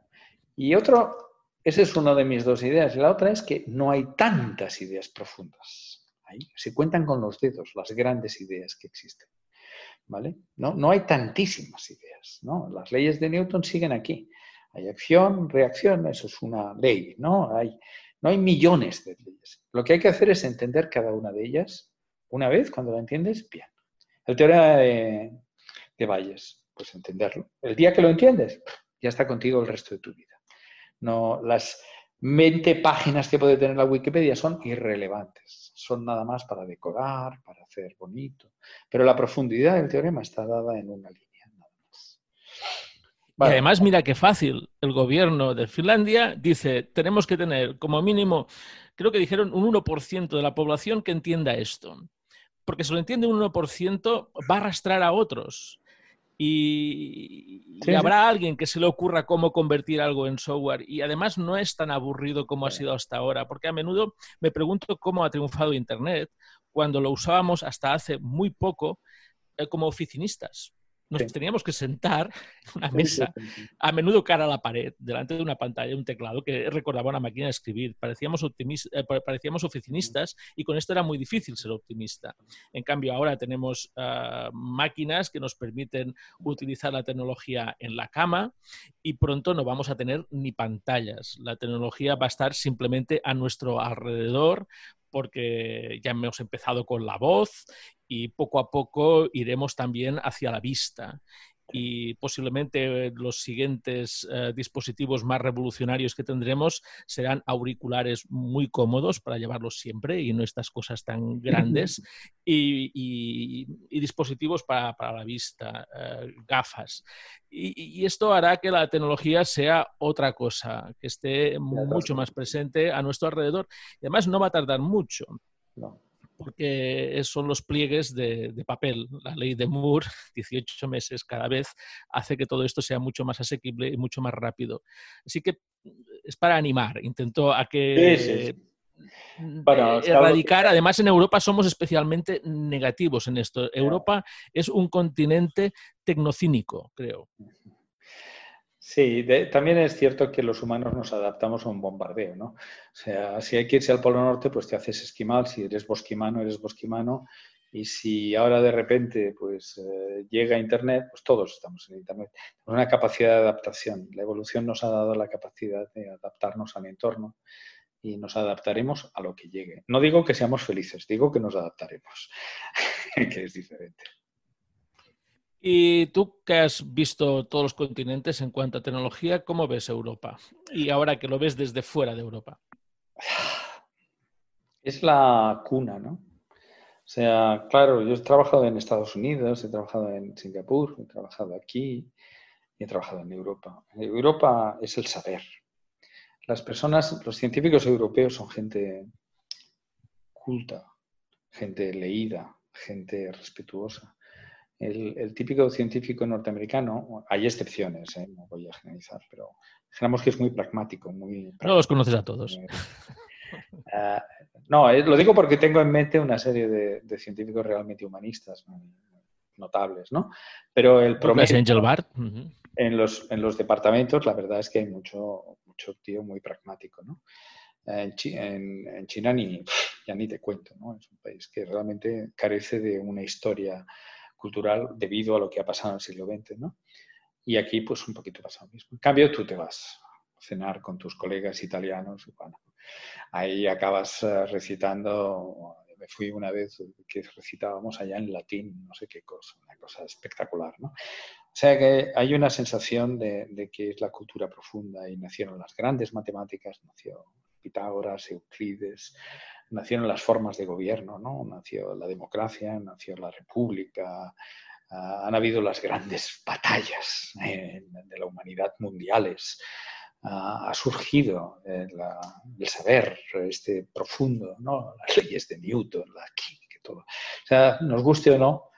Y otro, esa es una de mis dos ideas. La otra es que no hay tantas ideas profundas. Se cuentan con los dedos las grandes ideas que existen. ¿Vale? No, no hay tantísimas ideas. ¿no? Las leyes de Newton siguen aquí. Hay acción, reacción, eso es una ley. ¿no? Hay, no hay millones de leyes. Lo que hay que hacer es entender cada una de ellas. Una vez, cuando la entiendes, bien. El teorema de, de Bayes pues entenderlo. El día que lo entiendes, ya está contigo el resto de tu vida. No, las 20 páginas que puede tener la Wikipedia son irrelevantes, son nada más para decorar, para hacer bonito, pero la profundidad del teorema está dada en una línea. Nada más. Y además, mira qué fácil. El gobierno de Finlandia dice, tenemos que tener como mínimo, creo que dijeron un 1% de la población que entienda esto. Porque si lo entiende un 1%, va a arrastrar a otros y, habrá alguien que se le ocurra cómo convertir algo en software. Y además no es tan aburrido como ha sido hasta ahora, porque a menudo me pregunto cómo ha triunfado Internet cuando lo usábamos hasta hace muy poco eh, como oficinistas nos teníamos que sentar en una mesa, a menudo cara a la pared, delante de una pantalla, un teclado que recordaba una máquina de escribir. Parecíamos, eh, parecíamos oficinistas y con esto era muy difícil ser optimista. En cambio, ahora tenemos ah, máquinas que nos permiten utilizar la tecnología en la cama y pronto no vamos a tener ni pantallas. La tecnología va a estar simplemente a nuestro alrededor porque ya hemos empezado con la voz y poco a poco iremos también hacia la vista y posiblemente los siguientes eh, dispositivos más revolucionarios que tendremos serán auriculares muy cómodos para llevarlos siempre y no estas cosas tan [LAUGHS] grandes y, dispositivos para, la vista, eh, gafas. Y, esto hará que la tecnología sea otra cosa, que esté mucho más presente a nuestro alrededor. Y además no va a tardar mucho porque son los pliegues de, papel. La ley de Moore, [LAUGHS] 18 meses cada vez, hace que todo esto sea mucho más asequible y mucho más rápido. Así que es para animar. Intento a que... erradicar, además en Europa somos especialmente negativos en esto. Europa es un continente tecnocínico, creo. Sí, también es cierto que los humanos nos adaptamos a un bombardeo, ¿no? O sea, si hay que irse al Polo Norte, pues te haces esquimal, si eres bosquimano, eres bosquimano, y si ahora de repente pues eh, llega Internet, pues todos estamos en Internet. Una capacidad de adaptación. La evolución nos ha dado la capacidad de adaptarnos al entorno y nos adaptaremos a lo que llegue. No digo que seamos felices, digo que nos adaptaremos, [LAUGHS] que es diferente. Y tú que has visto todos los continentes en cuanto a tecnología, ¿cómo ves Europa? Y ahora que lo ves desde fuera de Europa. [SIGHS] Es la cuna, ¿no? O sea, claro, yo he trabajado en Estados Unidos, he trabajado en Singapur, he trabajado aquí y he trabajado en Europa. Europa es el saber. Las personas, los científicos europeos son gente culta, gente leída, gente respetuosa el, típico científico norteamericano, hay excepciones, ¿eh? no voy a generalizar, pero digamos que es muy pragmático. Muy No los conoces a todos. Eh, eh, no, lo digo porque tengo en mente una serie de, científicos realmente humanistas notables, ¿no? Pero el promedio... Angel Bart. en, los, en los departamentos, la verdad es que hay mucho, mucho tío muy pragmático, ¿no? En, en, China ni, ya ni te cuento, ¿no? Es un país que realmente carece de una historia cultural debido a lo que ha pasado en el siglo XX, ¿no? Y aquí, pues, un poquito pasa lo mismo. En cambio, tú te vas a cenar con tus colegas italianos y, bueno, ahí acabas eh, recitando, me fui una vez que recitábamos allá en latín, no sé qué cosa, una cosa espectacular, ¿no? O sea que hay una sensación de, de que es la cultura profunda y nacieron las grandes matemáticas, nació Pitágoras, Euclides, nacieron las formas de gobierno, ¿no? Nació la democracia, nació la república, ah, han habido las grandes batallas eh, de la humanidad mundiales, ah, ha surgido el, saber este profundo, ¿no? Las leyes de Newton, la química, todo. O sea, nos guste o no,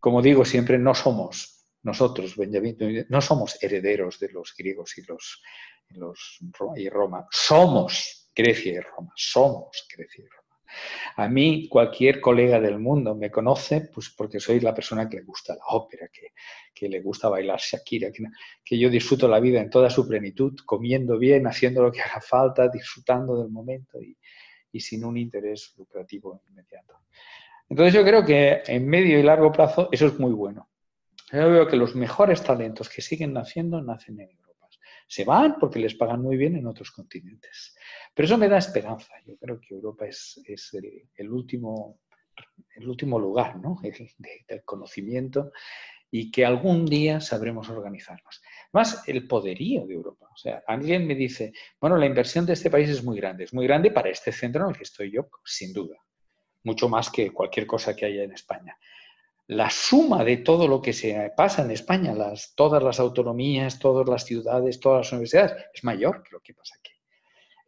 como digo siempre, no somos nosotros, Benjamín, no somos herederos de los griegos y los, los y Roma, somos Grecia y Roma. Somos Grecia y Roma. A mí cualquier colega del mundo me conoce pues porque soy la persona que le gusta la ópera, que, le gusta bailar Shakira, que, yo disfruto la vida en toda su plenitud, comiendo bien, haciendo lo que haga falta, disfrutando del momento y, sin un interés lucrativo inmediato. Entonces yo creo que en medio y largo plazo eso es muy bueno. Yo veo que los mejores talentos que siguen naciendo nacen en Europa. Se van porque les pagan muy bien en otros continentes. Pero eso me da esperanza. Yo creo que Europa es, el, último, el último lugar ¿no? [LAUGHS] del conocimiento y que algún día sabremos organizarnos. Más el poderío de Europa. O sea, alguien me dice, bueno, la inversión de este país es muy grande. Es muy grande para este centro en el que estoy yo, sin duda. Mucho más que cualquier cosa que haya en España. La suma de todo lo que se pasa en España, las, todas las autonomías, todas las ciudades, todas las universidades, es mayor que lo que pasa aquí.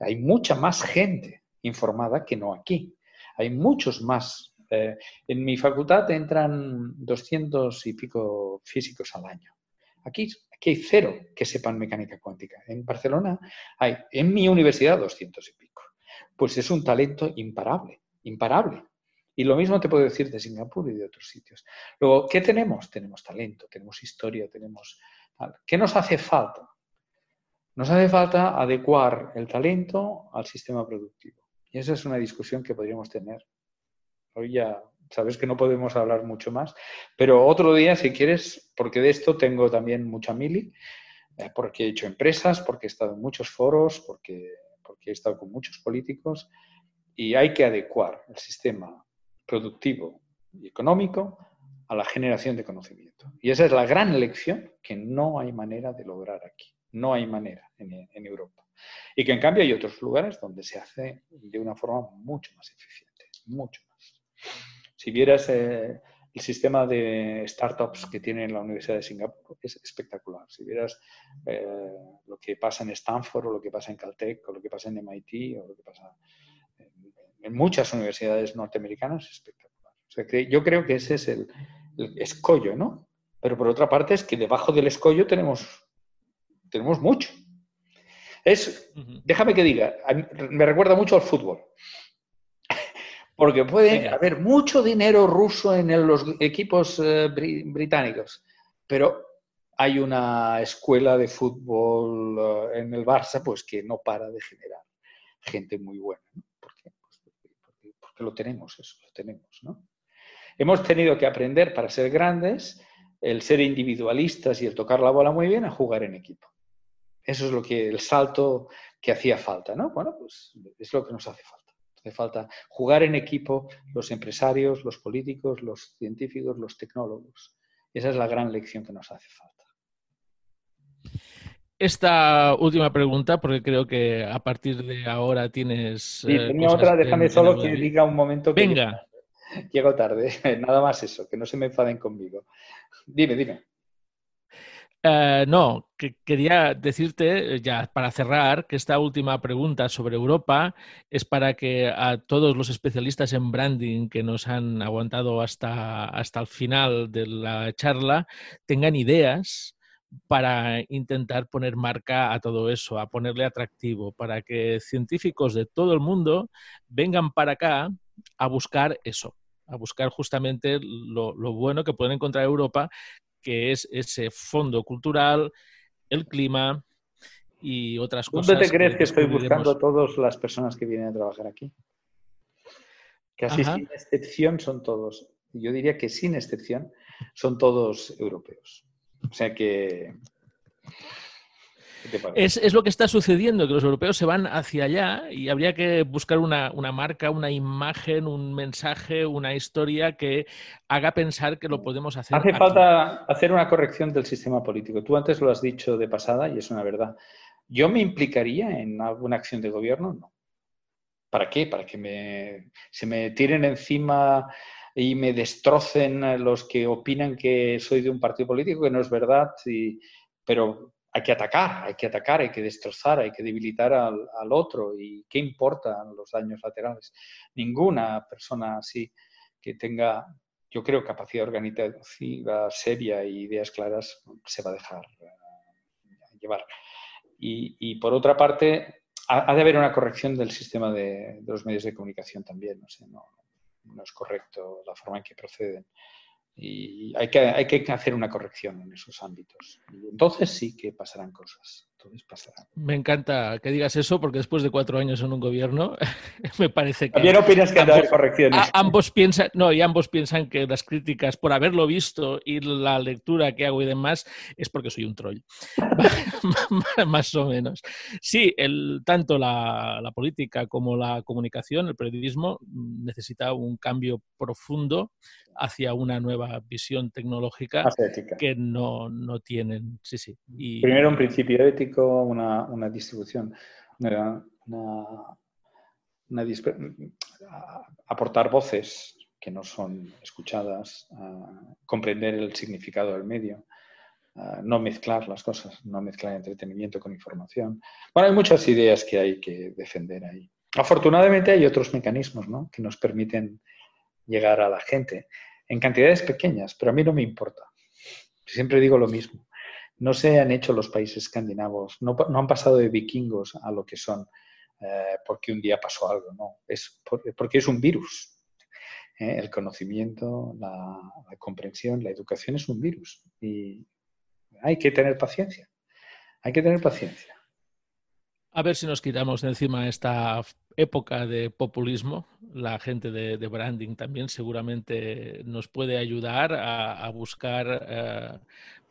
Hay mucha más gente informada que no aquí. Hay muchos más Eh, en mi facultad entran 200 y pico físicos al año. Aquí, aquí hay cero que sepan mecánica cuántica. En Barcelona hay, en mi universidad, 200 y pico. Pues es un talento imparable, imparable. Y lo mismo te puedo decir de Singapur y de otros sitios. Luego, ¿qué tenemos? Tenemos talento, tenemos historia, tenemos... ¿Qué nos hace falta? Nos hace falta adecuar el talento al sistema productivo. Y esa es una discusión que podríamos tener. Hoy ya sabes que no podemos hablar mucho más, pero otro día, si quieres, porque de esto tengo también mucha mili, eh, porque he hecho empresas, porque he estado en muchos foros, porque, porque he estado con muchos políticos, y hay que adecuar el sistema productivo y económico a la generación de conocimiento. Y esa es la gran lección que no hay manera de lograr aquí. No hay manera en, Europa. Y que en cambio hay otros lugares donde se hace de una forma mucho más eficiente, mucho más. Si vieras eh, el sistema de startups que tiene la Universidad de Singapur, es espectacular. Si vieras eh, lo que pasa en Stanford o lo que pasa en Caltech o lo que pasa en MIT o lo que pasa en muchas universidades norteamericanas es espectacular. yo creo que ese es el, escollo, ¿no? Pero por otra parte es que debajo del escollo tenemos, tenemos mucho. Es, déjame que diga, me recuerda mucho al fútbol. [LAUGHS] Porque puede haber mucho dinero ruso en los equipos eh, británicos, pero hay una escuela de fútbol eh, en el Barça pues que no para de generar gente muy buena lo tenemos, eso lo tenemos, ¿no? Hemos tenido que aprender para ser grandes el ser individualistas y el tocar la bola muy bien a jugar en equipo. Eso es lo que el salto que hacía falta, ¿no? Bueno, pues es lo que nos hace falta. Hace falta jugar en equipo los empresarios, los políticos, los científicos, los tecnólogos. Esa es la gran lección que nos hace falta. Esta última pregunta, porque creo que a partir de ahora tienes. Sí, eh, tenía otra, déjame solo que diga un momento. Que Venga. [LAUGHS] Llego tarde, [LAUGHS] nada más eso, que no se me enfaden conmigo. Dime, dime. Eh, no, que quería decirte, eh, ya para cerrar, que esta última pregunta sobre Europa es para que a todos los especialistas en branding que nos han aguantado hasta, hasta el final de la charla tengan ideas para intentar poner marca a todo eso, a ponerle atractivo, para que científicos de todo el mundo vengan para acá a buscar eso, a buscar justamente lo, bueno que pueden encontrar Europa, que es ese fondo cultural, el clima y otras cosas. ¿Dónde te crees que, estoy buscando a todas las personas que vienen a trabajar aquí? Casi sin excepción son todos, yo diría que sin excepción son todos europeos. O sea que... Es, lo que está sucediendo, que los europeos se van hacia allá y habría que buscar una, marca, una imagen, un mensaje, una historia que haga pensar que lo podemos hacer. Hace falta hacer una corrección del sistema político. Tú antes lo has dicho de pasada y es una verdad. ¿Yo me implicaría en alguna acción de gobierno? No. ¿Para qué? Para que me, se me tiren encima y me destrocen los que opinan que soy de un partido político, que no es verdad, pero hay que atacar, hay que atacar, hay que destrozar, hay que debilitar al, otro. ¿Y qué importan los daños laterales? Ninguna persona así que tenga, yo creo, capacidad organizativa seria e ideas claras se va a dejar eh, llevar. Y, por otra parte, ha, de haber una corrección del sistema de, los medios de comunicación también. No sé, no, no es correcto la forma en que proceden. Y hay que, hay que hacer una corrección en esos ámbitos. entonces sí que pasarán cosas. Me encanta que digas eso porque después de cuatro años en un gobierno [LAUGHS] me parece que... También opinas que ambos, correcciones. ambos piensan, no, y ambos piensan que las críticas por haberlo visto y la lectura que hago y demás es porque soy un troll. [LAUGHS] Más o menos. Sí, el, tanto la, la política como la comunicación, el periodismo, necesita un cambio profundo hacia una nueva visión tecnológica que no, no, tienen. Sí, sí. Y, Primero un principio ético, una, distribución, aportar voces que no son escuchadas, comprender el significado del medio. no mezclar las cosas, no mezclar entretenimiento con información. Bueno, hay muchas ideas que hay que defender ahí. Afortunadamente hay otros mecanismos ¿no? que nos permiten llegar a la gente en cantidades pequeñas, pero a mí no me importa. Siempre digo lo mismo. No se han hecho los países escandinavos, no, han pasado de vikingos a lo que son eh, porque un día pasó algo, no, es porque, es un virus. ¿eh? El conocimiento, la, comprensión, la educación es un virus y hay que tener paciencia, hay que tener paciencia. A ver si nos quitamos de encima esta época de populismo. La gente de, branding también seguramente nos puede ayudar a, buscar eh,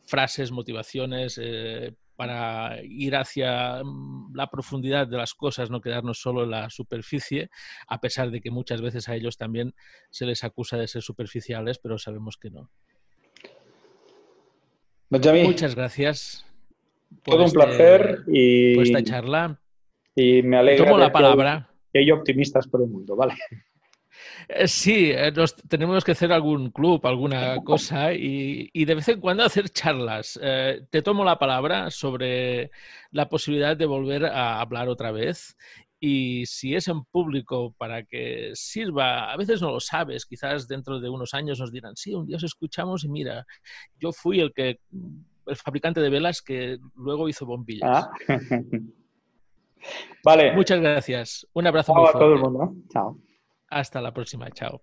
frases, motivaciones eh, para ir hacia mm, la profundidad de las cosas, no quedarnos solo en la superficie, a pesar de que muchas veces a ellos también se les acusa de ser superficiales, pero sabemos que no. Muchas gracias. Por Todo un este placer y por esta charla. Y me alegra. Tomo la palabra. Que hay optimistas por el mundo, ¿vale? Eh, sí, eh, tenemos que hacer algún club, alguna cosa y, de vez en cuando hacer charlas. Eh, te tomo la palabra sobre la posibilidad de volver a hablar otra vez y si es en público para que sirva, a veces no lo sabes, quizás dentro de unos años nos dirán, sí, un día os escuchamos y mira, yo fui el que el fabricante de velas que luego hizo bombillas. Ah. [LAUGHS] vale. Muchas gracias. Un abrazo muy fuerte. a todo el mundo. Chao. Hasta la próxima. Chao.